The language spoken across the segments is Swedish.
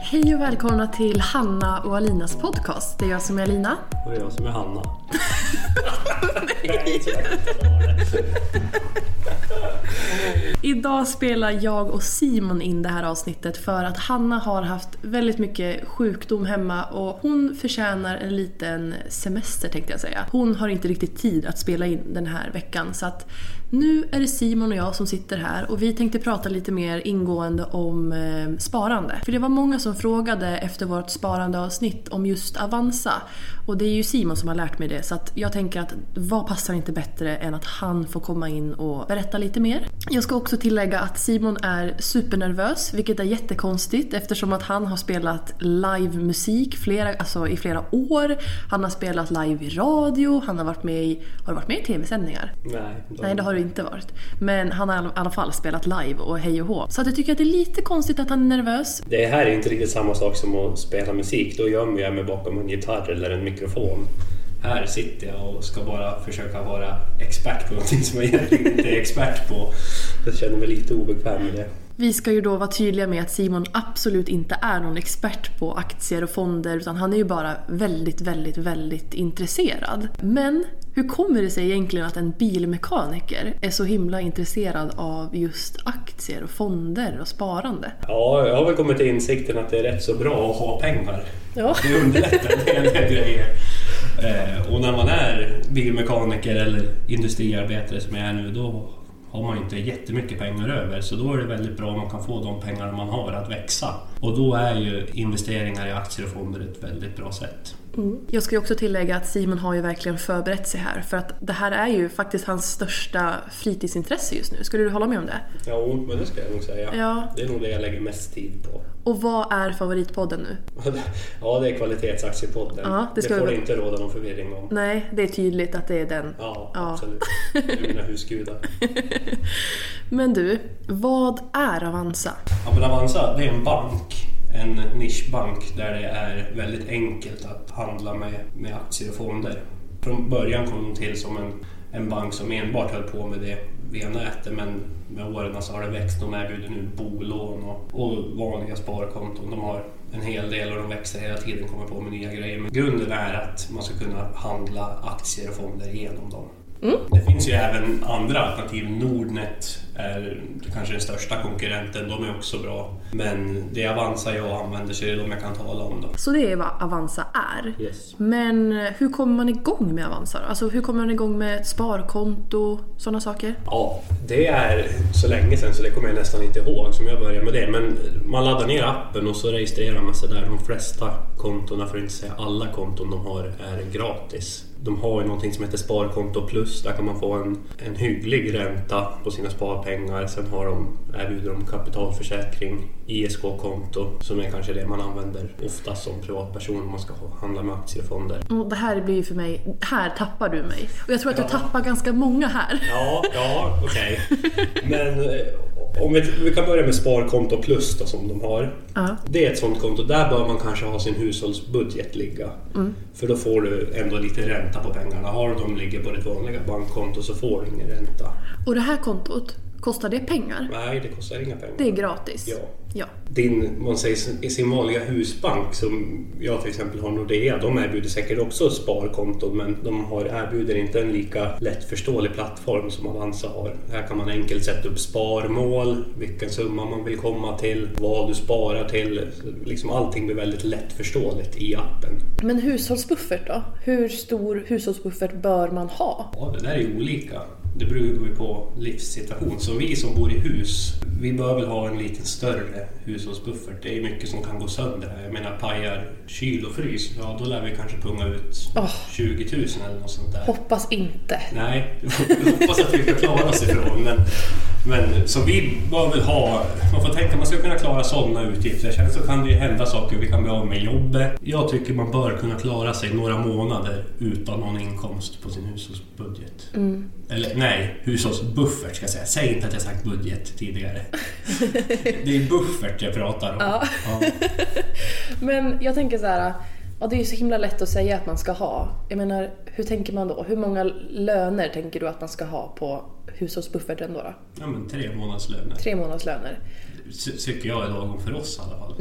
Hej och välkomna till Hanna och Alinas podcast. Det är jag som är Alina. Och det är jag som är Hanna. Idag spelar jag och Simon in det här avsnittet för att Hanna har haft väldigt mycket sjukdom hemma och hon förtjänar en liten semester tänkte jag säga. Hon har inte riktigt tid att spela in den här veckan så att nu är det Simon och jag som sitter här och vi tänkte prata lite mer ingående om eh, sparande. För det var många som frågade efter vårt sparandeavsnitt om just Avanza och det är ju Simon som har lärt mig det så att jag tänker att vad passar inte bättre än att han får komma in och berätta lite mer. Jag ska också tillägga att Simon är supernervös vilket är jättekonstigt eftersom att han har spelat livemusik flera, alltså i flera år. Han har spelat live i radio, han har varit med i, har du varit med i tv-sändningar? Nej, de... Nej, det har du inte varit. Men han har i alla fall spelat live och hej och hå. Så att jag tycker att det är lite konstigt att han är nervös. Det här är inte riktigt samma sak som att spela musik. Då gömmer jag mig bakom en gitarr eller en mikrofon. Här sitter jag och ska bara försöka vara expert på någonting som jag egentligen inte är expert på. Jag känner mig lite obekväm med det. Vi ska ju då vara tydliga med att Simon absolut inte är någon expert på aktier och fonder utan han är ju bara väldigt, väldigt, väldigt intresserad. Men hur kommer det sig egentligen att en bilmekaniker är så himla intresserad av just aktier och fonder och sparande? Ja, jag har väl kommit till insikten att det är rätt så bra att ha pengar. Ja. Det underlättar en del grejer. Eh, och när man är bilmekaniker eller industriarbetare som jag är nu, då har man inte jättemycket pengar över. Så då är det väldigt bra om man kan få de pengar man har att växa. Och då är ju investeringar i aktier och fonder ett väldigt bra sätt. Mm. Jag ska ju också tillägga att Simon har ju verkligen förberett sig här för att det här är ju faktiskt hans största fritidsintresse just nu. Skulle du hålla med om det? Jo, men det ska jag nog säga. Ja. Det är nog det jag lägger mest tid på. Och vad är favoritpodden nu? Ja, det är kvalitetsaktiepodden. Ja, det det, får vi- det inte råda någon förvirring om. Nej, det är tydligt att det är den. Ja, Ja. absolut. Det är mina husgudar. Men du, vad är Avanza? Ja, men Avanza, det är en bank. En nischbank där det är väldigt enkelt att handla med, med aktier och fonder. Från början kom de till som en, en bank som enbart höll på med det via nätet men med åren så har det växt. De erbjuder nu bolån och, och vanliga sparkonton. De har en hel del och de växer hela tiden, kommer på med nya grejer. Men grunden är att man ska kunna handla aktier och fonder genom dem. Det finns ju även andra alternativ. Nordnet är kanske den största konkurrenten. De är också bra. Men det är Avanza jag använder så det är de jag kan tala om. Då. Så det är vad Avanza är. Yes. Men hur kommer man igång med Avanza då? Alltså hur kommer man igång med ett sparkonto, sådana saker? Ja, det är så länge sedan så det kommer jag nästan inte ihåg som jag började med det. Men man laddar ner appen och så registrerar man sig där. De flesta kontona, för att inte säga alla konton de har, är gratis. De har ju någonting som heter Sparkonto Plus. Där kan man få en, en hygglig ränta på sina sparpengar. Sen har de, erbjuder de kapitalförsäkring, ISK-konto som är kanske det man använder oftast som privatperson om man ska handla med aktier och det här blir ju för mig, här tappar du mig. Och jag tror att Ja. du tappar ganska många här. Ja, ja, okej. Men eh, Om vi, vi kan börja med Sparkonto Plus då, som de har. Ja. Det är ett sånt konto. Där bör man kanske ha sin hushållsbudget ligga. För då får du ändå lite ränta på pengarna. Har du dem ligger på ditt vanliga bankkonto så får du ingen ränta. Och det här kontot, kostar det pengar? Nej, det kostar inga pengar. Det är gratis? Ja. ja. Din, man säger i sin vanliga husbank som jag till exempel har Nordea, de erbjuder säkert också sparkonton men de har, erbjuder inte en lika lättförståelig plattform som Avanza har. Här kan man enkelt sätta upp sparmål, vilken summa man vill komma till, vad du sparar till. Liksom allting blir väldigt lättförståeligt i appen. Men hushållsbuffert då? Hur stor hushållsbuffert bör man ha? Ja, det där är olika. Det beror ju på livssituation. Som vi som bor i hus, vi bör väl ha en lite större hushållsbuffert. Det är mycket som kan gå sönder här. Jag menar pajar kyl och frys, ja då lär vi kanske punga ut Åh. 20 000 eller något sånt där. Hoppas inte. Nej, hoppas att vi ska klara oss ifrån. Men, men så vi bör väl ha, man får tänka man ska kunna klara sådana utgifter. Sen så kan det ju hända saker, vi kan bli av med jobbet. Jag tycker man bör kunna klara sig några månader utan någon inkomst på sin hushållsbudget. Eller nej, hushållsbuffert ska jag säga. Säg inte att jag sagt budget tidigare. Det är buffert jag pratar om. Ja. Men jag tänker så här, ja, det är ju så himla lätt att säga att man ska ha. Jag menar, hur tänker man då? Hur många löner tänker du att man ska ha på hushållsbufferten då? då? ja men tre månadslöner. Tre månadslöner. Ty- Tycker jag är lagom för oss i alla fall.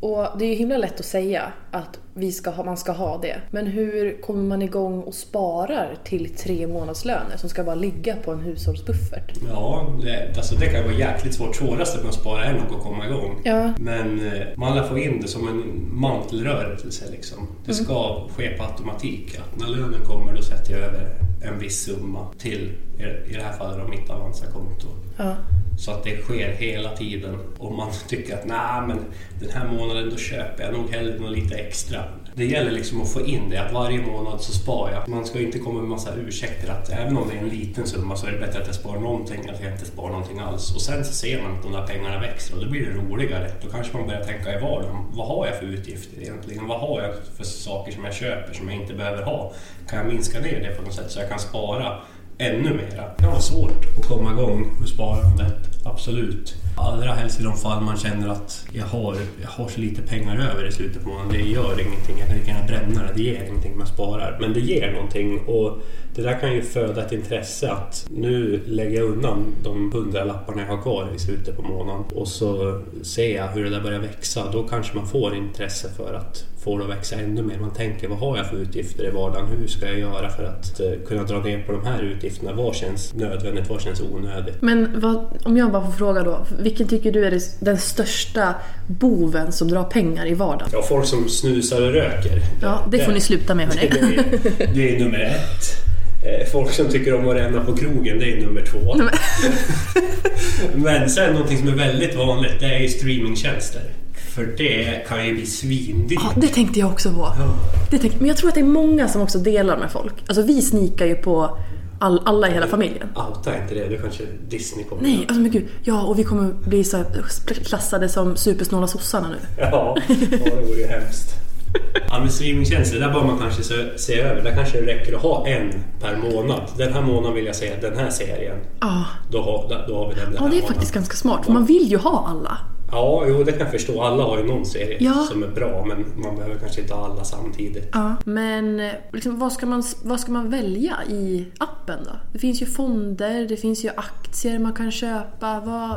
Och det är ju himla lätt att säga att vi ska ha, man ska ha det. Men hur kommer man igång och sparar till tre månadslöner som ska bara ligga på en hushållsbuffert? Ja, det, alltså det kan vara jäkligt svårt. Svåraste med att spara är nog att komma igång. Ja. Men eh, man lär få in det som en mantelrörelse. Liksom. Det ska ske på automatik. Att när lönen kommer då sätter jag över en viss summa till, i det här fallet mitt Avanza-konto. Ja. Så att det sker hela tiden. Och man tycker att nej men den här månaden då köper jag nog hellre något lite extra. Det gäller liksom att få in det, att varje månad så sparar jag. Man ska inte komma med massa ursäkter att även om det är en liten summa så är det bättre att jag sparar någonting än att jag inte sparar någonting alls. Och sen så ser man att de där pengarna växer och då blir det roligare. Då kanske man börjar tänka i vardagen. Vad har jag för utgifter egentligen? Vad har jag för saker som jag köper som jag inte behöver ha? Kan jag minska ner det på något sätt så jag kan spara ännu mera. Det kan vara svårt att komma igång med sparandet, absolut. Allra helst i de fall man känner att jag har, jag har så lite pengar över i slutet på månaden. Det gör ingenting, jag kan lika gärna bränna det. Det ger ingenting om jag sparar. Men det ger någonting och det där kan ju föda ett intresse att nu lägger jag undan de hundralapparna jag har kvar i slutet på månaden och så ser jag hur det där börjar växa. Då kanske man får intresse för att få det att växa ännu mer. Man tänker vad har jag för utgifter i vardagen? Hur ska jag göra för att eh, kunna dra ner på de här utgifterna? Vad känns nödvändigt? Vad känns onödigt? Men vad, om jag bara får fråga då, vilken tycker du är det- den största boven som drar pengar i vardagen? Ja, folk som snusar och röker. Ja, det får ni sluta med hörni. Det är, det är nummer ett. Eh, Folk som tycker om att ränna på krogen, det är nummer två. Men sen någonting som är väldigt vanligt, det är streamingtjänster. För det kan ju bli svindyrt. Ja, det tänkte jag också på. Det tänkte, men jag tror att det är många som också delar med folk. Alltså vi snikar ju på all, alla i hela familjen. Outa inte det, du kanske Disney kommer. Nej, alltså men gud. Ja, och vi kommer bli så klassade som supersnåla sossarna nu. Ja, ja, det vore ju hemskt. Ja, men streamingtjänster, där bör man kanske se, se över. Där kanske det räcker att ha en per månad. Den här månaden vill jag se den här serien. Ja, Då har, då har vi den den ja det är månaden. faktiskt ganska smart. För man vill ju ha alla. Ja, jo, det kan jag förstå. Alla har ju någon serie Ja. som är bra, men man behöver kanske inte ha alla samtidigt. Ja. Men eh, liksom, vad, ska man, vad ska man välja i appen då? Det finns ju fonder, det finns ju aktier man kan köpa. Vad,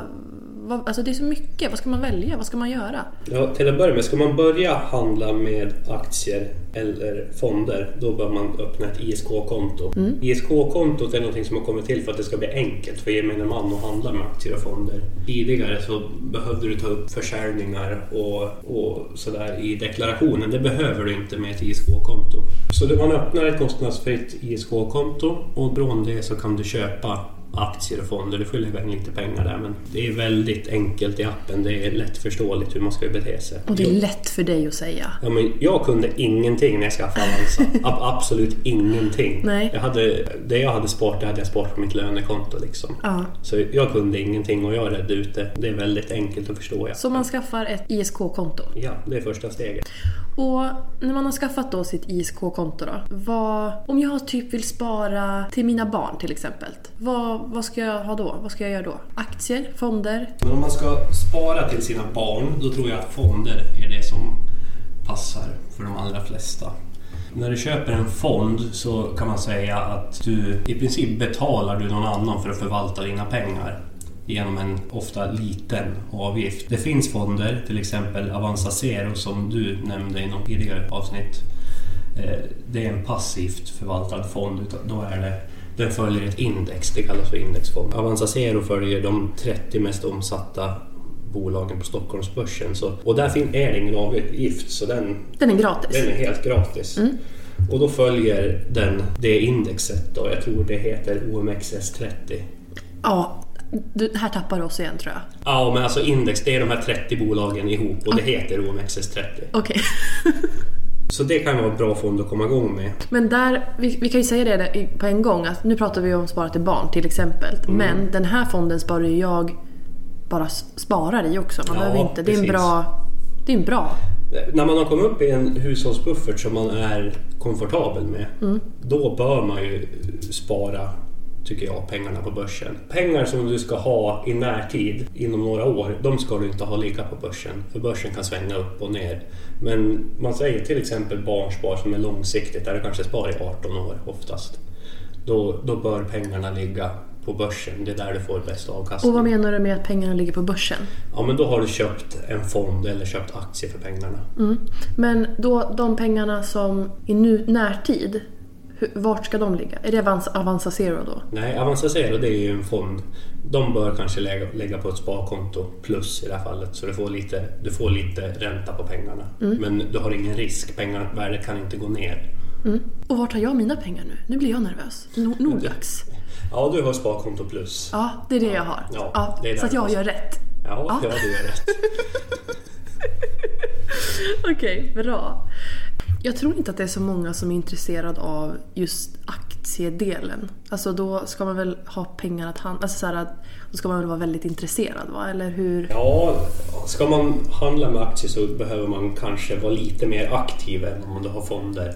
vad, alltså det är så mycket. Vad ska man välja? Vad ska man göra? Ja, till att börja med, ska man börja handla med aktier eller fonder, då bör man öppna ett ISK-konto. ISK-kontot är något som har kommit till för att det ska bli enkelt för gemene man att handla med aktier och fonder. Tidigare så behövde du ta upp försäljningar och, och sådär i deklarationen. Det behöver du inte med ett ISK-konto. Så man öppnar ett kostnadsfritt ISK-konto och från det så kan du köpa aktier och fonder. Du får lägga in lite pengar där men det är väldigt enkelt i appen. Det är lättförståeligt hur man ska bete sig. Och det är lätt för dig att säga. Ja, men jag kunde ingenting när jag skaffade Avanza. Ab- absolut ingenting. Nej. Jag hade, det jag hade sparat det hade jag sparat på mitt lönekonto. Liksom. Ja. Så jag kunde ingenting och jag redde ut det. Det är väldigt enkelt att förstå. Så man skaffar ett ISK-konto. ja det är första steget. Och när man har skaffat då sitt ISK-konto då. Vad, om jag typ vill spara till mina barn till exempel. Vad, vad ska jag ha då? Vad ska jag göra då? Aktier? Fonder? Men om man ska spara till sina barn, då tror jag att fonder är det som passar för de allra flesta. När du köper en fond så kan man säga att du i princip betalar du någon annan för att förvalta dina pengar genom en ofta liten avgift. Det finns fonder, till exempel Avanza Zero som du nämnde i något tidigare avsnitt. Eh, Det är en passivt förvaltad fond. Då är det, den följer ett index, det kallas för indexfond. Avanza Zero följer de 30 mest omsatta bolagen på Stockholmsbörsen. Så, och där fin- är det ingen avgift, så den, Den är gratis. den är helt gratis. Och då följer den det indexet då, jag tror det heter OMXS30. Ja, du, här tappar du oss igen tror jag. Ja, men alltså index, det är de här 30 bolagen ihop och det heter OMXS30. Okej. Så det kan vara en bra fond att komma igång med. Men där, vi, vi kan ju säga det på en gång att nu pratar vi om spara till barn till exempel. Mm. Men den här fonden sparar ju jag bara sparar i också. Man Ja, behöver inte. Det är en bra... Det är en bra. När man har kommit upp i en hushållsbuffert som man är komfortabel med, då bör man ju spara, tycker jag, pengarna på börsen. Pengar som du ska ha i närtid, inom några år, de ska du inte ha ligga på börsen. För börsen kan svänga upp och ner. Men man säger till exempel barnspar som är långsiktigt, där du kanske sparar i 18 år oftast. Då, då bör pengarna ligga på börsen, det är där du får bäst avkastning. Och vad menar du med att pengarna ligger på börsen? Ja men då har du köpt en fond eller köpt aktier för pengarna. Men då de pengarna som i nu, närtid, hur, vart ska de ligga? Är det Avanza, Zero då? Nej, Avanza Zero det är ju en fond. De bör kanske lägga, lägga på ett sparkonto plus i det här fallet så du får lite, du får lite ränta på pengarna. Men du har ingen risk, pengarvärdet kan inte gå ner. Och vart har jag mina pengar nu? Nu blir jag nervös. No, Nordlax. Ja, du har sparkonto plus. Ja, det är det jag har. Ja, det är så att jag gör rätt. Ja, ja. du gör rätt. Okej, bra. Jag tror inte att det är så många som är intresserade av just aktiedelen. Alltså då ska man väl ha pengar att handla, alltså så här, då ska man väl vara väldigt intresserad va? Eller hur? Ja, ska man handla med aktier så behöver man kanske vara lite mer aktiv än om du har fonder.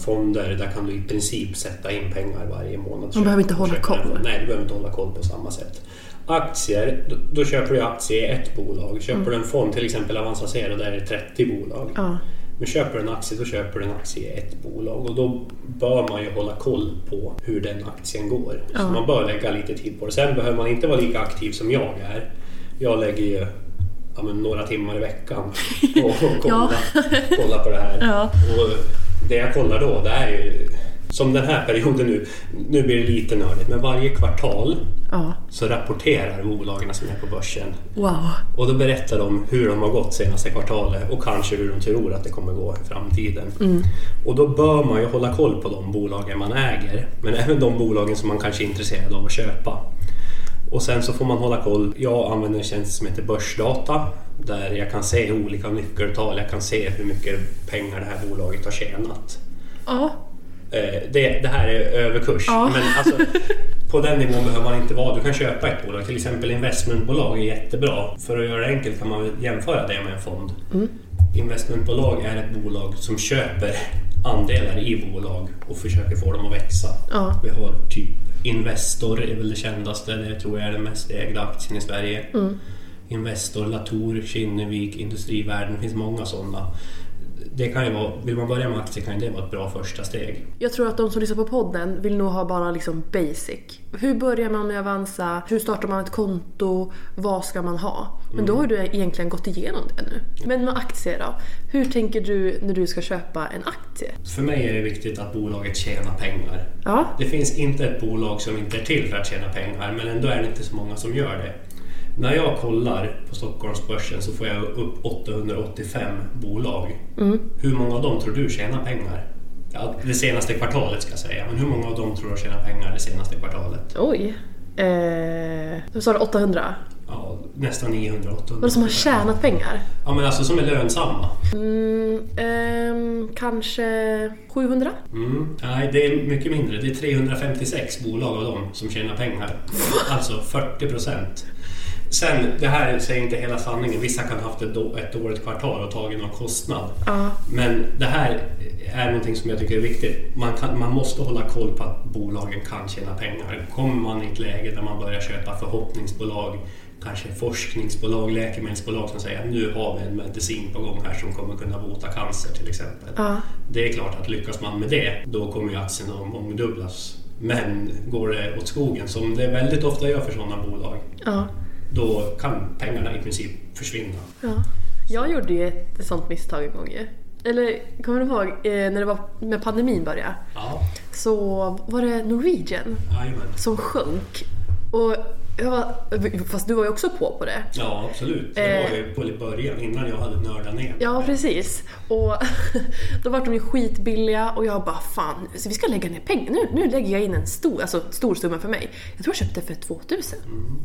Fonder, där kan du i princip sätta in pengar varje månad. Man behöver inte hålla koll. Nej, du behöver inte hålla koll på samma sätt. Aktier, då, då köper du aktier i ett bolag. Köper du en fond, till exempel Avanza Zero, där är det 30 bolag. Ja. Men köper du en aktie, då köper du en aktie i ett bolag och då bör man ju hålla koll på hur den aktien går. Så man bör lägga lite tid på det. Sen behöver man inte vara lika aktiv som jag är. Jag lägger ju ja, några timmar i veckan på att kolla, kolla på det här. Ja. Och det jag kollar då, det är ju som den här perioden nu. Nu blir det lite nördigt, men varje kvartal Ja. så rapporterar bolagen som är på börsen Wow. och då berättar de hur de har gått senaste kvartalet och kanske hur de tror att det kommer gå i framtiden. Och då bör man ju hålla koll på de bolagen man äger, men även de bolagen som man kanske är intresserad av att köpa. Och sen så får man hålla koll. Jag använder en tjänst som heter Börsdata där jag kan se olika nyckeltal. Jag kan se hur mycket pengar det här bolaget har tjänat. Ja. Eh, Det, det här är överkurs. Ja. Men alltså, på den nivån behöver man inte vara. Du kan köpa ett bolag, till exempel investmentbolag är jättebra. För att göra det enkelt kan man jämföra det med en fond. Investmentbolag är ett bolag som köper andelar i bolag och försöker få dem att växa. Ja. Vi har typ Investor är väl det kändaste, det tror jag är den mest ägda aktien i Sverige. Investor, Latour, Kinnevik, Industrivärden, det finns många sådana. Det kan ju vara, vill man börja med aktier kan det vara ett bra första steg. Jag tror att de som lyssnar på podden vill nog ha bara liksom basic. Hur börjar man med Avanza? Hur startar man ett konto? Vad ska man ha? Men då har du egentligen gått igenom det nu. Men med aktier då? Hur tänker du när du ska köpa en aktie? För mig är det viktigt att bolaget tjänar pengar. Ja. Det finns inte ett bolag som inte är till för att tjäna pengar, men ändå är det inte så många som gör det. När jag kollar på Stockholmsbörsen så får jag upp 885 bolag. Hur många av dem tror du tjänar pengar? Ja, det senaste kvartalet ska jag säga, men hur många av dem tror du tjänar pengar det senaste kvartalet? Oj. Eh, du sa det 800? Ja, nästan 900 800 Vad som har tjänat pengar? Ja, men alltså som är lönsamma. Mm, ehm, kanske 700? Mm. Nej, det är mycket mindre. Det är 356 bolag av dem som tjänar pengar. Alltså 40 procent. Sen, det här säger inte hela sanningen. Vissa kan ha haft ett, då, ett dåligt kvartal och tagit någon kostnad. Ja. Men det här är någonting som jag tycker är viktigt. Man, kan, man måste hålla koll på att bolagen kan tjäna pengar. Kommer man i ett läge där man börjar köpa förhoppningsbolag, kanske forskningsbolag, läkemedelsbolag som säger att nu har vi en medicin på gång här som kommer kunna bota cancer till exempel. Ja. Det är klart att lyckas man med det, då kommer ju aktien mångdubblas. Men går det åt skogen, som det väldigt ofta gör för sådana bolag, Ja. Då kan pengarna i princip försvinna. Ja. Jag gjorde ju ett sånt misstag en gång ju. Eller kommer du ihåg eh, när det var med pandemin började? Ja, Så var det Norwegian jajamän. som sjönk. Och var, fast du var ju också på på det. Ja, absolut. Det var ju på början, innan jag hade nördat ner. Ja, precis. Och då var de ju skitbilliga och jag bara fan, så vi ska lägga ner pengar. Nu, nu lägger jag in en stor, alltså stor summa för mig. Jag tror jag köpte för 2000.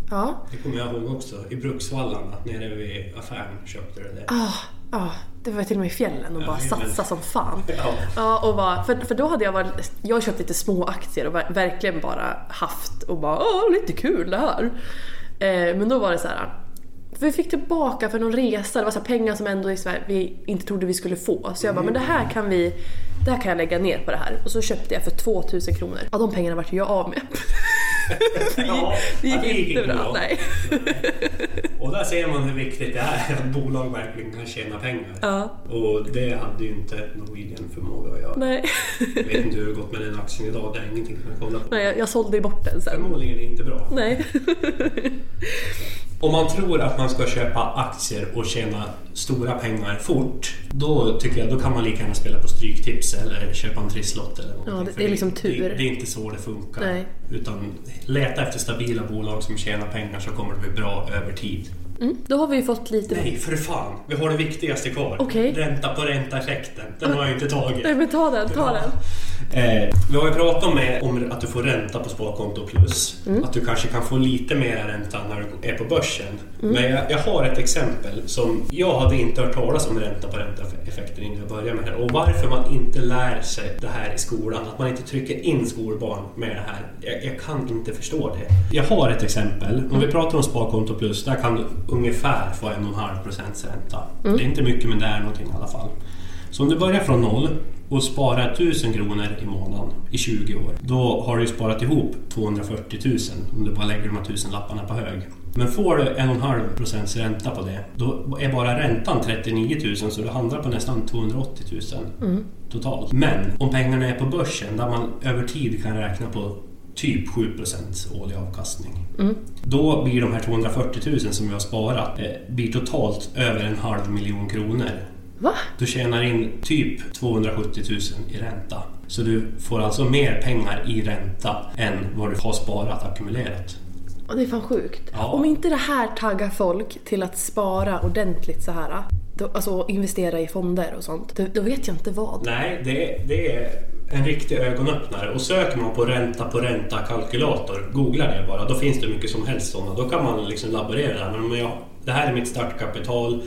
Ja. Det kommer jag ihåg också. I Bruksvallarna, nere vid affären, köpte du det. Ja, ja, det var till och med i fjällen och bara satsa som fan. Ja. Och bara, för, för då hade jag varit, jag köpt lite små aktier och ver- verkligen bara haft och bara åh, lite kul det här. Eh, men då var det så här. För vi fick tillbaka för någon resa, det var så här pengar som ändå i Sverige, vi inte trodde vi skulle få. Så jag bara, men det här kan vi, det här kan jag lägga ner på det här. Och så köpte jag för 2000 kronor. Ja, de pengarna vart jag av med. Ja, Det gick ja, inte bra. bra. Nej. Och där ser man hur viktigt det är att bolag verkligen kan tjäna pengar. Ja. Och det hade ju inte Norwegian förmåga att göra. Nej. Jag vet inte hur det gått med den aktien idag, det är ingenting som jag kollar på. Nej, jag, jag sålde ju bort den sen. Förmodligen inte bra. Nej. Om man tror att man ska köpa aktier och tjäna stora pengar fort, då tycker jag då kan man lika gärna spela på Stryktips eller köpa en trisslott eller någonting. Ja, det- det är liksom tur. Det, det är inte så det funkar. Nej. Utan leta efter stabila bolag som tjänar pengar så kommer det bli bra över tid. Mm, då har vi ju fått lite... Nej, för fan! Vi har det viktigaste kvar. Okej. Ränta på ränta-effekten. Den har jag inte tagit. Nej men ta den, ta den. Eh, vi har ju pratat om, eh, om att du får ränta på Sparkonto Plus. Mm. Att du kanske kan få lite mer ränta när du är på börsen. Mm. Men jag, jag har ett exempel som jag hade inte hört talas om ränta på ränta-effekten innan jag började med det här. Och varför man inte lär sig det här i skolan. Att man inte trycker in skolbarn med det här. Jag, jag kan inte förstå det. Jag har ett exempel. Om Mm. vi pratar om Sparkonto Plus, där kan du ungefär få en och en halv procents ränta. Det är inte mycket men det är någonting i alla fall. Så om du börjar från noll och sparar 1000 kronor i månaden i 20 år, då har du sparat ihop 240 000 om du bara lägger de här tusenlapparna på hög. Men får du en och en halv procents ränta på det, då är bara räntan 39 000 så du handlar på nästan 280 000 totalt. Men om pengarna är på börsen där man över tid kan räkna på typ 7% årlig avkastning. Då blir de här 240 000 som vi har sparat eh, blir totalt över en halv miljon kronor Va? du tjänar in typ 270 000 i ränta. Så du får alltså mer pengar i ränta än vad du har sparat ackumulerat. Och det är fan sjukt. Ja. Om inte det här taggar folk till att spara ordentligt så här, då, alltså investera i fonder och sånt, då, då vet jag inte vad. Nej, det, det är en riktig ögonöppnare. Och söker man på ränta på ränta kalkylator, googla det bara, då finns det mycket som helst sådana. Då kan man liksom laborera där. Men om jag, det här är mitt startkapital,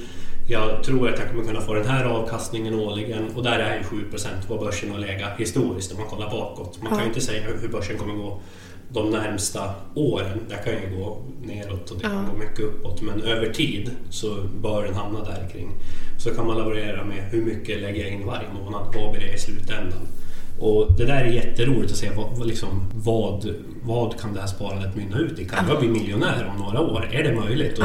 jag tror att jag kommer kunna få den här avkastningen årligen och där är ju 7% vad börsen har legat historiskt om man kollar bakåt. Man kan ju inte säga hur börsen kommer gå de närmsta åren. Det kan ju gå neråt och det kan gå mycket uppåt. Men över tid så bör den hamna där kring. Så kan man laborera med hur mycket lägger jag in varje månad, vad blir det i slutändan? Och det där är jätteroligt att se vad, liksom, vad, vad kan det här sparandet mynna ut i? Kan jag bli miljonär om några år? Är det möjligt? Och.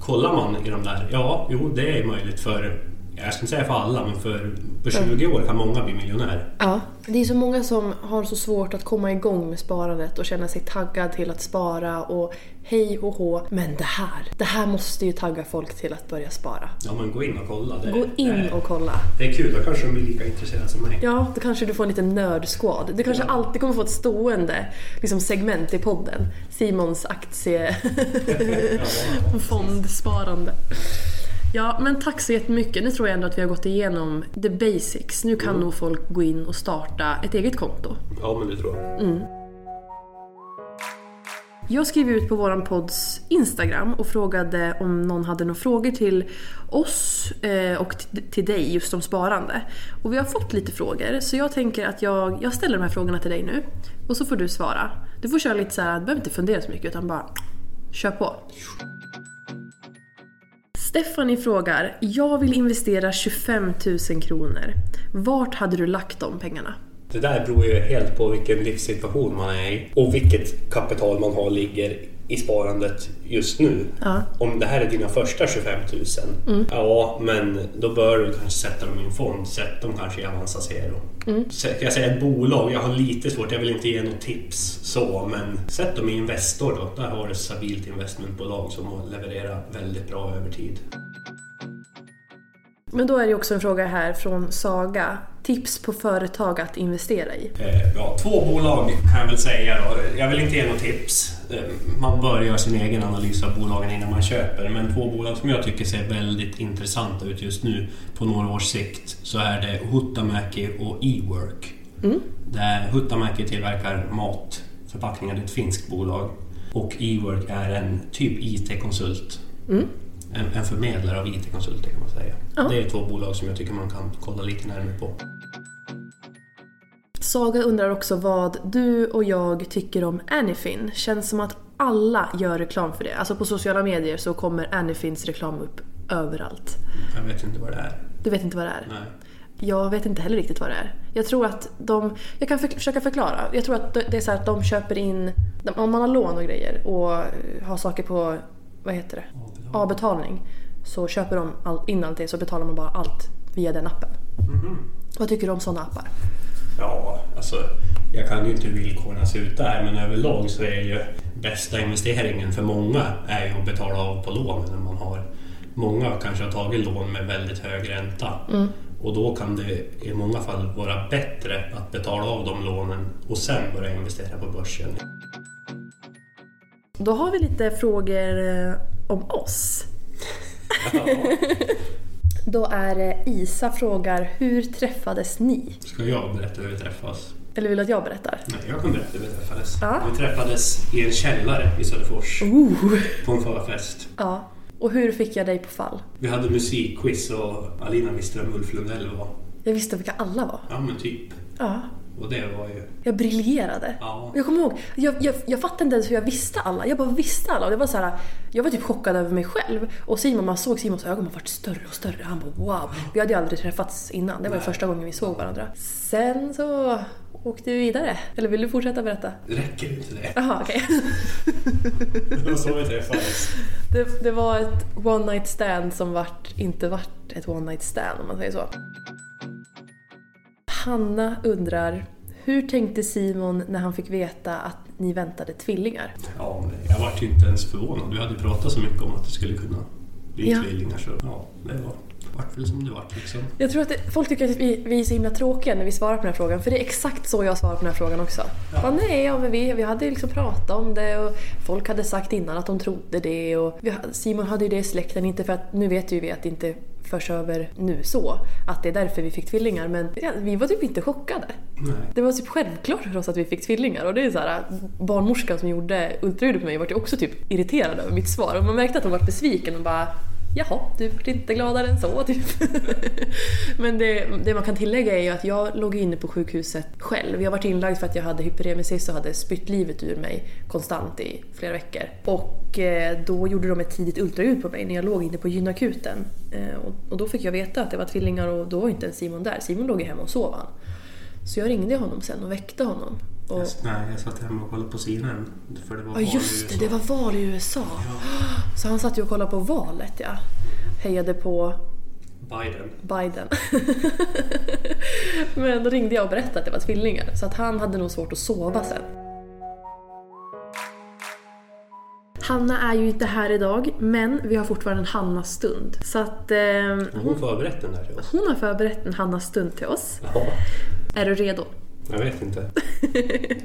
Kollar man i de där, ja, jo det är möjligt för, jag ska inte säga för alla, men för på 20 år kan många bli miljonär. Ja. Det är så många som har så svårt att komma igång med sparandet och känna sig taggad till att spara och hej och hå. Men det här, det här måste ju tagga folk till att börja spara. Ja men gå in och kolla. Det, Gå in det, och kolla. Det är kul, då kanske de blir lika intresserade som mig. Ja, då kanske du får en liten nördsquad. Du kanske alltid kommer få ett stående liksom, segment i podden. Simons aktie... fondsparande. Ja, men tack så jättemycket. Nu tror jag ändå att vi har gått igenom the basics. Nu kan nog folk gå in och starta ett eget konto. Ja men det tror jag. Jag skrev ut på våran podds Instagram och frågade om någon hade några frågor till oss eh, och till dig just om sparande. Och vi har fått lite frågor så jag tänker att jag, jag ställer de här frågorna till dig nu och så får du svara. Du får köra lite så här, du behöver inte fundera så mycket utan bara kör på. Stephanie frågar, jag vill investera 25 000 kronor. Vart hade du lagt de pengarna? Det där beror ju helt på vilken livssituation man är i och vilket kapital man har ligger i sparandet just nu. Ja. Om det här är dina första 25 000, ja men då bör du kanske sätta dem i en fond. Sätt dem kanske i Avanza Zero. Ska jag säga ett bolag? Jag har lite svårt, jag vill inte ge något tips så, men sätt dem i Investor då. Där har du ett stabilt investmentbolag som levererar väldigt bra över tid. Men då är det också en fråga här från Saga. Tips på företag att investera i. Eh, Ja, två bolag kan jag väl säga då. Jag vill inte ge något tips. Eh, Man bör göra sin egen analys av bolagen innan man köper. Men två bolag som jag tycker ser väldigt intressanta ut just nu på några års sikt så är det Huhtamäki och Ework. Där Huhtamäki tillverkar matförpackningar, det är ett finskt bolag. Och Ework är en typ IT-konsult. En, en förmedlare av IT-konsulter kan man säga. Det är två bolag som jag tycker man kan kolla lite närmare på. Saga undrar också vad du och jag tycker om Anyfin. Känns som att alla gör reklam för det. Alltså på sociala medier så kommer Anyfins reklam upp överallt. Jag vet inte vad det är. Du vet inte vad det är? Nej. Jag vet inte heller riktigt vad det är. Jag tror att de... Jag kan för, försöka förklara. Jag tror att det är så att de köper in... Om man har lån och grejer och har saker på... Vad heter det? Avbetalning. Så köper de all, in allt det så betalar man bara allt via den appen. Vad tycker du om sådana appar? Ja, alltså jag kan ju inte hur villkoren ser ut där men överlag så är ju bästa investeringen för många är ju att betala av på lånen när man har Många kanske har tagit lån med väldigt hög ränta och då kan det i många fall vara bättre att betala av de lånen och sen börja investera på börsen. Då har vi lite frågor eh, om oss. Då är det Isa frågar, hur träffades ni? Ska jag berätta hur vi träffas? Eller vill du att jag berättar? Nej, jag kan berätta hur vi träffades. Ja. Vi träffades i en källare i Söderfors Ooh. på en förfest. Ja. Och hur fick jag dig på fall? Vi hade musikquiz och Alina visste vem Ulf Lundell var. Jag visste vilka alla var. Ja men typ. Ja. Och det var ju... Jag briljerade. Ja. Jag kommer ihåg, jag, jag, jag fattade inte ens hur jag visste alla. Jag bara visste alla. Och det var så här, jag var typ chockad över mig själv. Och Simon, man såg Simons ögon vart större och större. Han bara wow. Vi hade ju aldrig träffats innan. Det var ju första gången vi såg varandra. Sen så åkte vi vidare. Eller vill du fortsätta berätta? Räcker inte det? Jaha, okej. Det var så vi träffades. Det, det var ett one night stand som vart, inte vart ett one night stand om man säger så. Hanna undrar, hur tänkte Simon när han fick veta att ni väntade tvillingar? Ja, jag vart ju inte ens förvånad. Vi hade ju pratat så mycket om att det skulle kunna bli Ja. tvillingar så ja, det var, vart väl som det vart liksom. Jag tror att det, folk tycker att vi, vi är så himla tråkiga när vi svarar på den här frågan. För det är exakt så jag svarar på den här frågan också. Bara, nej, ja, men vi, vi hade ju liksom pratat om det och folk hade sagt innan att de trodde det. Och vi, Simon hade ju det i släkten, inte för att nu vet ju vi att det inte förs över nu så. Att det är därför vi fick tvillingar. Men ja, vi var typ inte chockade. Nej. Det var typ självklart för oss att vi fick tvillingar. Och det är så här, barnmorskan som gjorde ultraljudet på mig var ju också typ irriterad över mitt svar. Och man märkte att hon var besviken och bara Jaha, du vart inte gladare än så typ. Men det, det man kan tillägga är ju att jag låg inne på sjukhuset själv. Jag varit inlagd för att jag hade hyperemesis och hade spytt livet ur mig konstant i flera veckor. Och eh, då gjorde de ett tidigt ultraljud på mig när jag låg inne på gynakuten. Eh, och, och då fick jag veta att det var tvillingar och då var inte ens Simon där. Simon låg ju hemma och sov han. Så jag ringde honom sen och väckte honom. Och, Jag, nej, jag satt hemma och kollade på CNN. För det var Ja val just det, det var val i USA. Så han satt ju och kollade på valet ja. Hejade på Biden. Biden. Men då ringde jag och berättade att det var tvillingar. Så att han hade nog svårt att sova sen. Hanna är ju inte här idag, men vi har fortfarande en Hannas stund. Så att eh, Har hon förberett den där till oss? hon har förberett en Hannas stund till oss. Ja, Är du redo? Jag vet inte.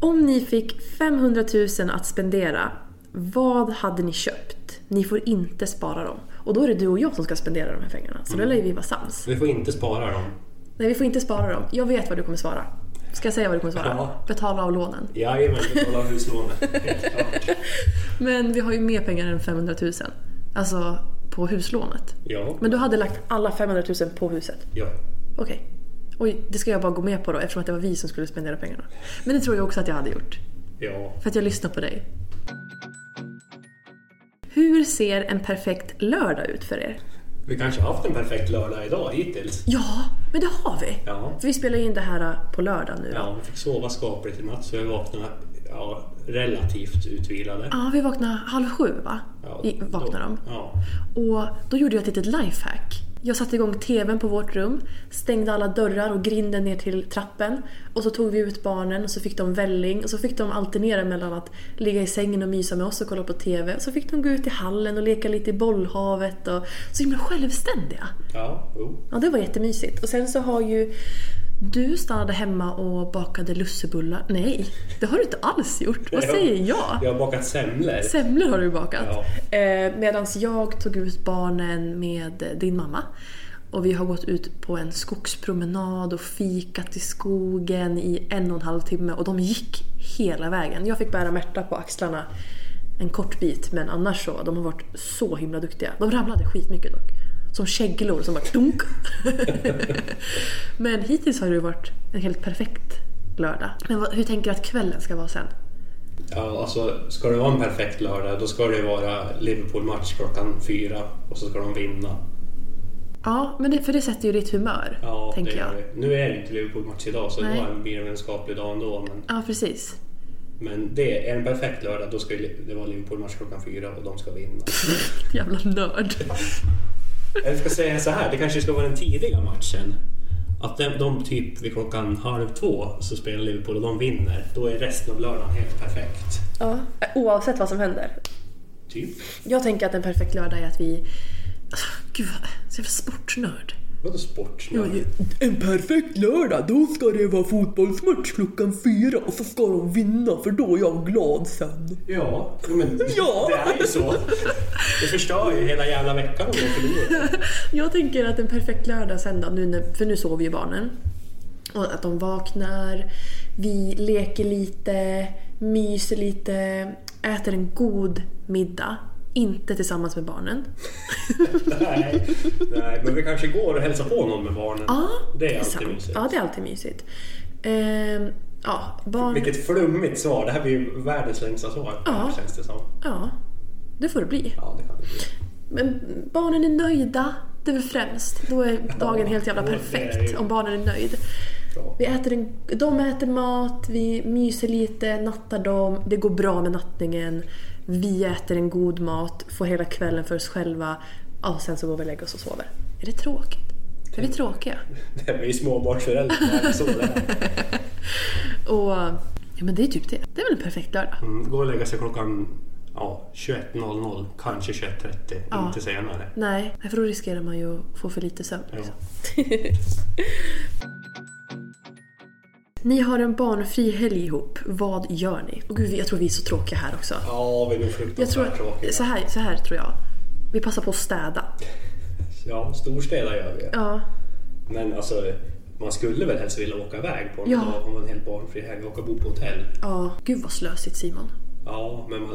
Om ni fick 500 000 att spendera, vad hade ni köpt? Ni får inte spara dem. Och då är det du och jag som ska spendera de här pengarna. Så då lär vi vara sams. Vi får inte spara dem. Nej, vi får inte spara dem. Jag vet vad du kommer svara. Ska jag säga vad du kommer svara? Ja. Betala av lånen. Jajamän, betala huslånet. Helt klart. Men vi har ju mer pengar än 500 000. Alltså på huslånet. Ja. Men du hade lagt alla 500 000 på huset? Ja. Okej. Oj, det ska jag bara gå med på då eftersom att det var vi som skulle spendera pengarna. Men det tror jag också att jag hade gjort. Ja. För att jag lyssnar på dig. Hur ser en perfekt lördag ut för er? Vi kanske har haft en perfekt lördag idag hittills. Ja, men det har vi. Ja. För vi spelar in det här på lördag nu. Ja, vi fick sova skapligt i natt så vi vaknade ja, relativt utvilade. Ja, vi vaknade halv sju va? Ja, I, vaknade då- de. Ja. Och då gjorde jag ett litet lifehack. Jag satte igång TVn på vårt rum, stängde alla dörrar och grinden ner till trappen. Och så tog vi ut barnen och så fick de välling och så fick de alternera mellan att ligga i sängen och mysa med oss och kolla på TV. Och så fick de gå ut i hallen och leka lite i bollhavet och så himla självständiga. Ja, jo. Ja, det var jättemysigt. Och sen så har ju du stannade hemma och bakade lussebullar. Nej, det har du inte alls gjort. Vad säger jag? Jag har bakat semlor. Semlor har du bakat. Ja. Eh, Medan jag tog ut barnen med din mamma. Och vi har gått ut på en skogspromenad och fikat i skogen i en och en halv timme. Och de gick hela vägen. Jag fick bära Märta på axlarna en kort bit, men annars så, de har varit så himla duktiga. De ramlade skitmycket dock. Som käglor som bara dunk. men hittills har det varit en helt perfekt lördag. Men hur tänker du att kvällen ska vara sen? Ja, alltså, ska det vara en perfekt lördag då ska det vara Liverpool-match klockan fyra och så ska de vinna. Ja, men det, för det sätter ju ditt humör, Ja, tänker det jag. det. Nu är det inte Liverpool-match idag så Nej. då blir det en skaplig dag ändå. Men, Ja, precis. men det är en perfekt lördag då ska det vara Liverpool-match klockan fyra och de ska vinna. Jävla nörd. Jag ska säga så här, det kanske ska vara den tidiga matchen. Att de, de typ vid klockan halv två så spelar Liverpool och de vinner. Då är resten av lördagen helt perfekt. Ja, oavsett vad som händer. Typ. Jag tänker att en perfekt lördag är att vi... Alltså, gud, vad- så jävla sportnörd. Vadå sport? En perfekt lördag, då ska det vara fotbollsmatch klockan fyra och så ska de vinna för då är jag glad sen. Ja, men Ja. det är ju så. Det förstör ju hela jävla veckan om de förlorar. Jag tänker att en perfekt lördag sen då, nu när, för nu sover ju barnen. Och att de vaknar, vi leker lite, myser lite, äter en god middag. Inte tillsammans med barnen. Nej, nej, men vi kanske går och hälsar på någon med barnen. Ja, det är alltid sant. mysigt. Ja, det är alltid mysigt. Ehm, ja, barn... Vilket flummigt svar. Det här blir ju världens längsta svar. Ja. Känns det som. Ja, det får det bli. Ja, det kan det bli. Men barnen är nöjda, det är väl främst. Då är dagen helt jävla perfekt om barnen är nöjd. Bra. Vi äter en, de äter mat, vi myser lite, nattar dem, det går bra med nattningen. Vi äter en god mat, får hela kvällen för oss själva. Ja, sen så går vi och lägger oss och sover. Är det tråkigt? Är vi tråkiga? Det är ju småbarnsföräldrar. så det. Och ja, men det är typ det. Det är väl en perfekt lördag? Mm, gå och lägga sig klockan ja, 21.00, kanske 21.30, inte senare. Nej, för då riskerar man ju att få för lite sömn. Ja. Ni har en barnfri helg ihop. Vad gör ni? Och gud, jag tror vi är så tråkiga här också. Ja, vi är nog tror fruktansvärt tråkiga. så här, så här tror jag. Vi passar på att städa. Ja, storstäder gör vi. Ja, Men alltså, man skulle väl helst vilja åka iväg på en Ja. dag om man är helt barnfri helg och åka bo på hotell. ja. Gud vad slösigt Simon. Ja, men man,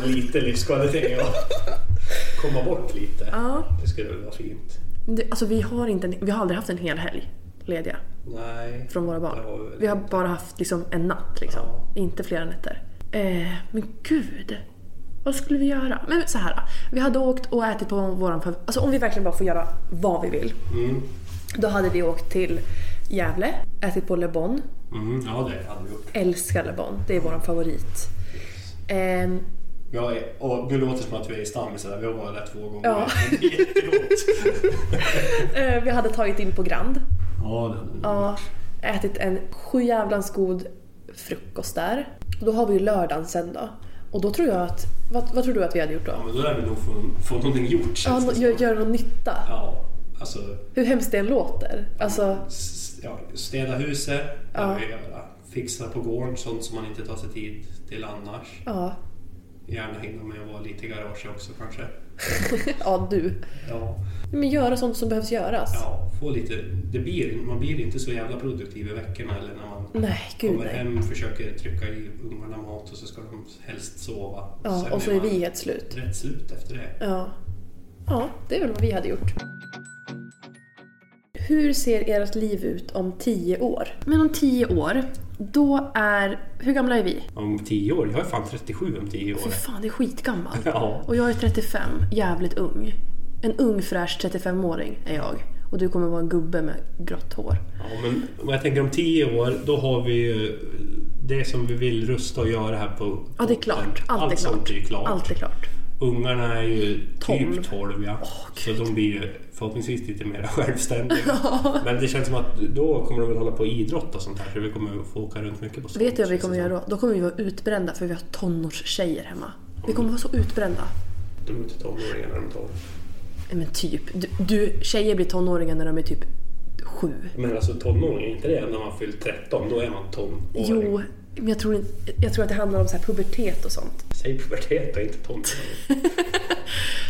har lite livskvalitet och komma bort lite. Ja. Det skulle väl vara fint. Det, alltså vi har, inte vi har aldrig haft en hel helg lediga Nej. från våra barn. vi har bara haft liksom en natt liksom. Ja. Inte flera nätter. Eh, men gud. Vad skulle vi göra? Men så här. Vi hade åkt och ätit på våran Alltså om vi verkligen bara får göra vad vi vill. Mm. Då hade vi åkt till Gävle, ätit på Le Bon. Mm, ja, det hade vi gjort. Älskar Le Bon, det är våran favorit. Ehm, Ja, och nu låter det som att vi är stammisar. Vi har varit där två gånger. Ja. Eh, vi hade tagit in på Grand. Ja, det hade Ja, ätit en sjujävlans god frukost där. Då har vi ju lördagen sen då. Och då tror jag att... Vad, vad tror du att vi hade gjort då? Ja, men då lär vi nog få, få någonting gjort Ja, som. gör, gör någon nytta. Ja, alltså... Hur hemskt det än låter. Alltså, Ja, städa huset, Ja. Fixa på gården, sånt som man inte tar sig tid till annars. ja. Gärna hinna med att vara lite i garaget också kanske. Ja, du. Ja, Men göra sånt som behövs göras. ja få lite... Det blir, man blir inte så jävla produktiv i veckorna eller när man Nej, gud kommer nej. hem, försöker trycka i ungarna mat och så ska de helst sova. Ja, Sen och så är vi helt slut. rätt slut efter det. Ja. Ja, det är väl vad vi hade gjort. Hur ser ert liv ut om tio år? Men om tio år, då är... Hur gamla är vi? Om tio år? Jag är fan 37 om tio år. Fy fan, det är skitgammal. Ja. Och jag är 35, jävligt ung. En ung fräsch 35-åring är jag. Och du kommer vara en gubbe med grått hår. Ja, men om jag tänker om tio år, då har vi ju det som vi vill rusta och göra här på Ja, det är klart. Allt, Allt är klart. är klart. Allt är klart. Ungarna är ju Tolv. typ 12 ja. så de blir ju förhoppningsvis lite mer självständiga. Men det känns som att då kommer de väl hålla på och idrott och sånt här så vi kommer få åka runt mycket på sånt. Vet du vad vi kommer göra då? Då kommer vi vara utbrända för vi har tonårstjejer hemma. Vi kommer vara så utbrända. De är inte tonåringar när de är 12. Men typ, du, du, tjejer blir tonåringar när de är typ sju. Men alltså tonåring, är inte det när man fyllt 13? Då är man tonåring. Jo, men jag tror, jag tror att det handlar om så här pubertet och sånt. Säg pubertet och inte tonåring.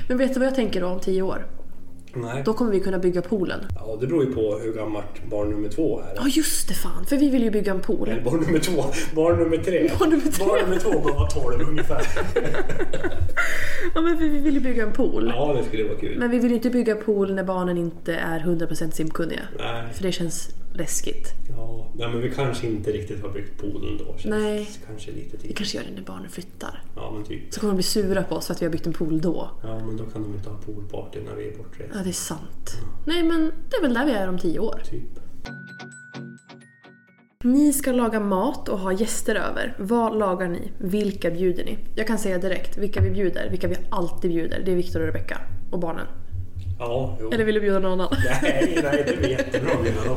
Men vet du vad jag tänker då om tio år? Nej. Då kommer vi kunna bygga poolen. Ja, det beror ju på hur gammalt barn nummer två är. Ja just det fan, för vi vill ju bygga en pool. Eller barn nummer två. Barn nummer tre. Barn nummer tre. Barn nummer två kommer vara 12 ungefär. Ja men vi vi vill ju bygga en pool. Ja, det skulle vara kul. Men vi vill ju inte bygga pool när barnen inte är 100% simkunniga. Nej. För det känns läskigt. Ja, men vi kanske inte riktigt har byggt poolen då. Känns Nej. Kanske lite Vi kanske gör det när barnen flyttar. Ja, men typ. Så kommer de bli sura på oss för att vi har byggt en pool då. Ja, men då kan de inte ha poolparty när vi är bortresta. Ja, det är sant. Nej, men det är väl där vi är om tio år. Typ. Ni ska laga mat och ha gäster över. Vad lagar ni? Vilka bjuder ni? Jag kan säga direkt vilka vi bjuder, vilka vi alltid bjuder. Det är Viktor och Rebecca och barnen. Ja, jo. Eller vill du bjuda någon annan? Nej, nej, det blir jättebra med dem.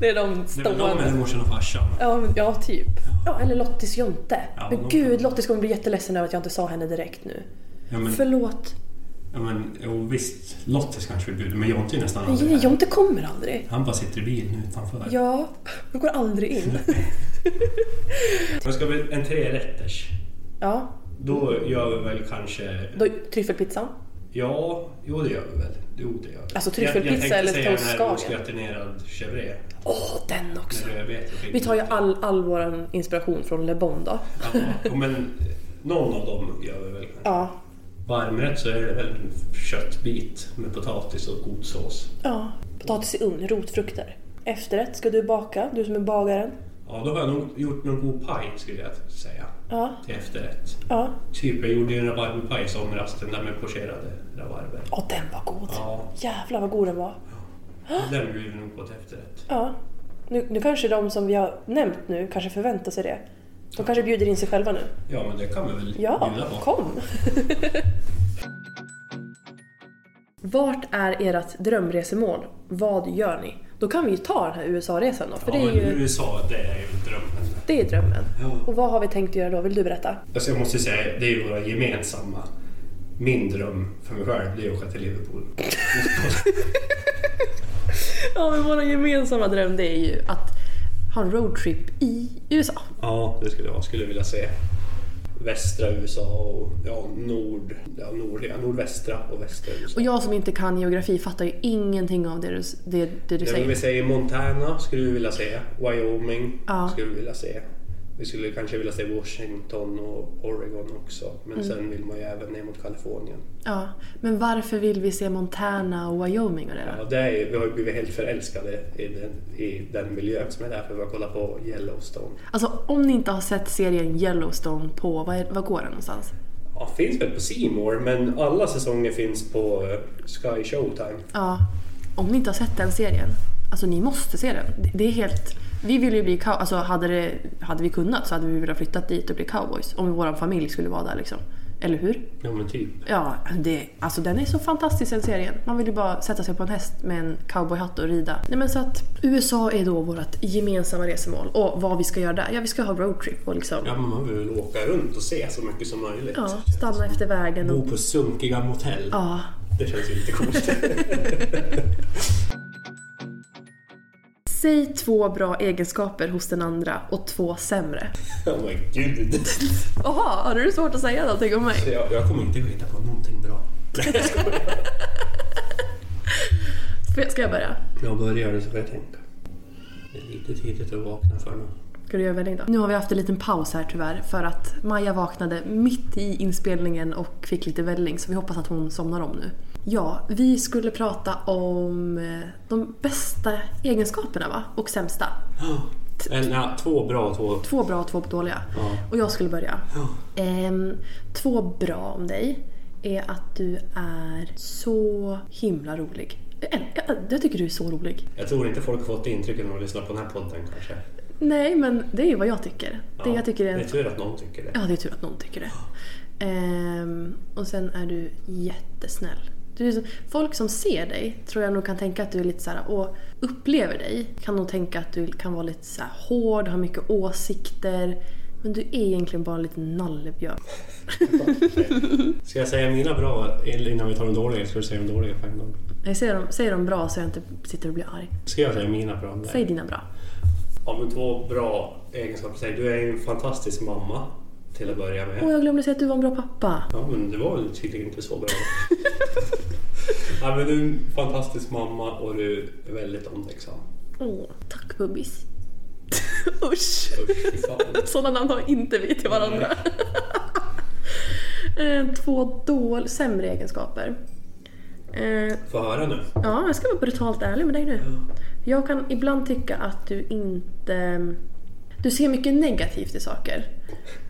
Det är de Det är väl de eller morsan och farsan. Ja, men- ja, typ. Ja, eller Lottis Jonte. Ja, men gud, kan- Lottis kommer bli jätteledsen över att jag inte sa henne direkt nu. Ja, men, Förlåt. ja, men jo, visst. Lottis kanske vill bjuda, men Jonte är nästan aldrig Nej, här. Jonte kommer aldrig. Han bara sitter i bilen utanför. Ja, jag går aldrig in. Men ska vi en trerätters? Ja, Då gör vi väl kanske... då, tryffelpizzan. Ja, jo det gör vi väl. Jo, det gör vi. Alltså, tryffelpizza jag, jag eller tänkte toast säga den här Skagen? osgratinerad chèvre. Åh, den också. Med rödbete och Vi tar ju all, all vår inspiration från Le Bon då. Ja, men någon av dem gör vi väl. Ja. Varmrätt så är det väl en köttbit med potatis och god sås. Ja. Potatis i ugn, rotfrukter. Efterrätt ska du baka, du som är bagaren. Ja, då har jag nog gjort någon god paj skulle jag säga. Ja. Till efterrätt. Ja. Typ, jag gjorde ju en rabarberpaj i somras, den där med pocherade rabarber. Åh, den var god. Ja. Jävlar vad god den var. Den blir vi nog på till efterrätt. Ja. Nu, nu kanske de som vi har nämnt nu kanske förväntar sig det. De kanske bjuder in sig själva nu. Ja, men det kan vi väl Ja, bjuda på. kom! Vart är ert drömresemål? Vad gör ni? Då kan vi ju ta den här USA-resan då, för ja, det är ju USA, det är ju drömmen. det är drömmen. Ja. Och vad har vi tänkt göra då? Vill du berätta? Alltså jag måste säga, det är ju våra gemensamma. Min dröm för mig själv, det är att åka till Liverpool. Ja, men vår gemensamma dröm det är ju att ha en roadtrip i USA. ja, det skulle jag skulle vilja se. Västra USA och ja, nord, ja, nord, ja, nordvästra och västra USA. Och jag som inte kan geografi fattar ju ingenting av det du, det, det du Ja, säger. vi säger Montana skulle vi vilja se. Wyoming Ja. skulle vi vilja se. Vi skulle kanske vilja se Washington och Oregon också. Men Mm. sen vill man ju även ner mot Kalifornien. Ja, men varför vill vi se Montana och Wyoming och det Ja, då? det är, vi har ju blivit helt förälskade i den, i den miljön som är där för vi har kollat på Yellowstone. Alltså om ni inte har sett serien Yellowstone på, vad, är, vad går den någonstans? Ja, finns väl på More, men alla säsonger finns på eh, Sky Showtime. Ja, om ni inte har sett den serien, alltså ni måste se den. Det, är helt... Vi vill ju bli cow... Alltså hade, det, hade vi kunnat så hade vi velat flytta dit och bli cowboys. Om vår familj skulle vara där liksom. Eller hur? Ja men typ. Ja, det, alltså den är så fantastisk den serien. Man vill ju bara sätta sig på en häst med en cowboyhatt och rida. Nej men så att USA är då vårt gemensamma resemål. Och vad vi ska göra där? Ja, vi ska ha roadtrip och liksom... Ja men man vill åka runt och se så mycket som möjligt. Ja, stanna efter vägen Bo och... på sunkiga motell. Ja. Det känns ju lite coolt. Säg två bra egenskaper hos den andra och två sämre. oh my gud. Jaha, hade du svårt att säga någonting om mig? Jag, jag kommer inte hitta på någonting bra. Ska jag börja? Jag börjar så får jag tänka. Det är lite tidigt att vakna för nu. Ska du göra välling då? Nu har vi haft en liten paus här tyvärr för att Maja vaknade mitt i inspelningen och fick lite välling så vi hoppas att hon somnar om nu. Ja, vi skulle prata om eh, de bästa egenskaperna va? Och sämsta. En, ja, två bra och två... Två bra och två dåliga. Ja. Och jag skulle börja. Ehm, två bra om dig är att du är så himla rolig. Jag, jag, jag tycker du är så rolig. Jag tror inte folk har fått det intrycket när de lyssnar på den här podden kanske. Nej, men det är ju vad jag tycker. Det Ja, jag tycker är Det en är tur att någon tycker det. Ja, det är tur att någon tycker det. Ehm, och sen är du jättesnäll. Du är så, folk som ser dig tror jag nog kan tänka att du är lite så här, och upplever dig kan nog tänka att du kan vara lite så här hård, har mycket åsikter. Men du är egentligen bara en liten nallebjörn. Ska jag säga mina bra innan vi tar de dåliga? Ska du säga de dåliga på en gång? Jag säger dem, säger dem bra så jag inte sitter och blir arg. Ska jag säga mina bra? det? Säg dina bra. Ja, men två bra egenskaper. Säg, Du är en fantastisk mamma till att börja med. Åh, jag glömde säga att du var en bra pappa. Ja, men det var tydligen inte så bra. ja, men du är en fantastisk mamma och du är väldigt omtänksam. Åh, tack bubbis. Usch! Usch. Sådana namn har inte vi till varandra. Eh, Två dål, sämre egenskaper. Eh, Få höra nu. Ja, jag ska vara brutalt ärlig med dig nu. Jag kan ibland tycka att du inte... Du ser mycket negativt i saker.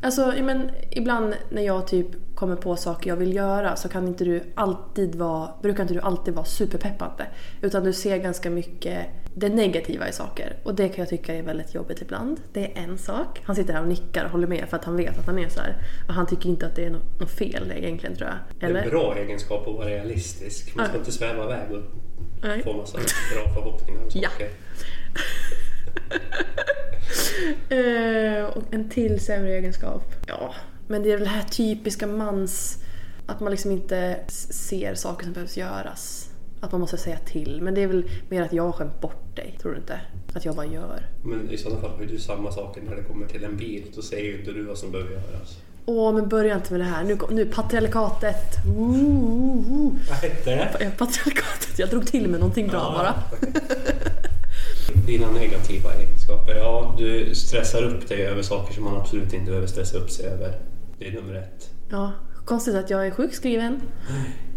Alltså, ja, men, ibland när jag typ kommer på saker jag vill göra så kan inte du alltid vara, brukar inte du alltid vara superpeppande. Utan du ser ganska mycket det negativa i saker. Och det kan jag tycka är väldigt jobbigt ibland. Det är en sak. Han sitter här och nickar och håller med för att han vet att han är så här. Och han tycker inte att det är något, något fel egentligen tror jag. Det är Eller? en bra egenskap att vara realistisk. Man ska Ja. inte sväva iväg och Nej. få massa bra förhoppningar och Ja. saker. Eh, och en till sämre egenskap. Ja, men det är väl det här typiska mans... Att man liksom inte ser saker som behövs göras. Att man måste säga till. Men det är väl mer att jag har skämt bort dig, tror du inte? Att jag bara gör. Men i sådana fall har ju du samma saker när det kommer till en bil. Då säger ju inte du vad som behöver göras. Åh, men börja inte med det här. Nu, nu patriarkatet. Vad hette det? Patriarkatet. Jag drog till med någonting bra bara. Dina negativa egenskaper. Ja, du stressar upp dig över saker som man absolut inte behöver stressa upp sig över. Det är nummer ett. Ja, konstigt att jag är sjukskriven.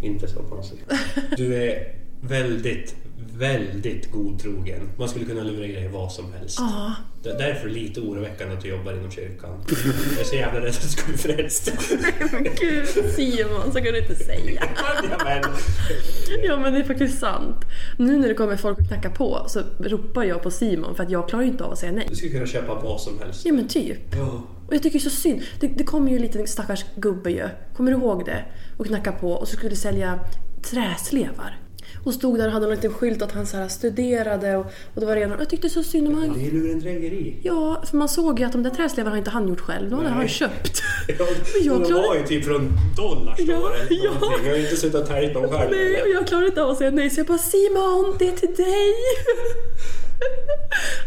Inte så konstigt. Du är väldigt, väldigt godtrogen. Man skulle kunna lura i dig vad som helst. Ja. Det är därför lite oroväckande att du jobbar inom kyrkan. Jag är så jävla rädd att du ska bli frälst. Men gud, Simon, så kan du inte säga. Ja, men, Ja men det är faktiskt sant. Nu när det kommer folk och knackar på så ropar jag på Simon för att jag klarar ju inte av att säga nej. du skulle kunna köpa vad som helst. Ja men typ. Ja. Och jag tycker det är så synd. Det, det kom ju en liten stackars gubbe ju. Kommer du ihåg det? Och knackade på och så skulle sälja träslevar. Och stod där och hade en liten skylt att han så här studerade och, och det var redan... Jag tyckte så synd om Det han. är lurendrejeri. Ja, för man såg ju att de där träslevarna har inte han gjort själv. De hade han köpt. Ja, jag de klarar- var ju typ från Dollarstore Ja, eller ja. Jag har inte suttit och täljt dem själv. Nej, och jag klarar inte av att säga nej så jag bara Simon, det är till dig!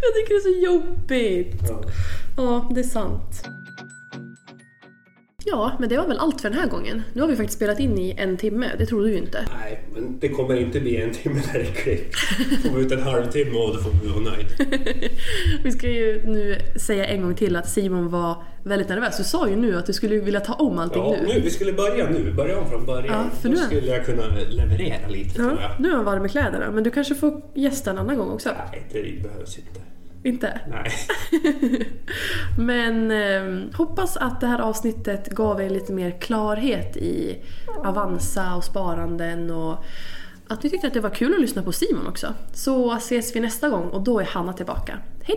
jag tycker det är så jobbigt. Ja. Ja, det är sant. Ja, men det var väl allt för den här gången. Nu har vi faktiskt spelat in i en timme, det trodde du ju inte. Nej, men det kommer inte bli en timme när det är klippt. Får vi ut en halvtimme och då får vi vara nöjd. Vi ska ju nu säga en gång till att Simon var väldigt nervös. Du sa ju nu att du skulle vilja ta om allting Ja, nu. nu, vi skulle börja nu. Börja om från början. Ja, för då nu skulle jag kunna leverera lite tror Ja, jag. nu är han varm i kläderna, men du kanske får gästa en annan gång också? Nej, det behövs inte. Inte? Nej. Men eh, hoppas att det här avsnittet gav er lite mer klarhet i Avanza och sparanden och att ni tyckte att det var kul att lyssna på Simon också. Så ses vi nästa gång och då är Hanna tillbaka. Hej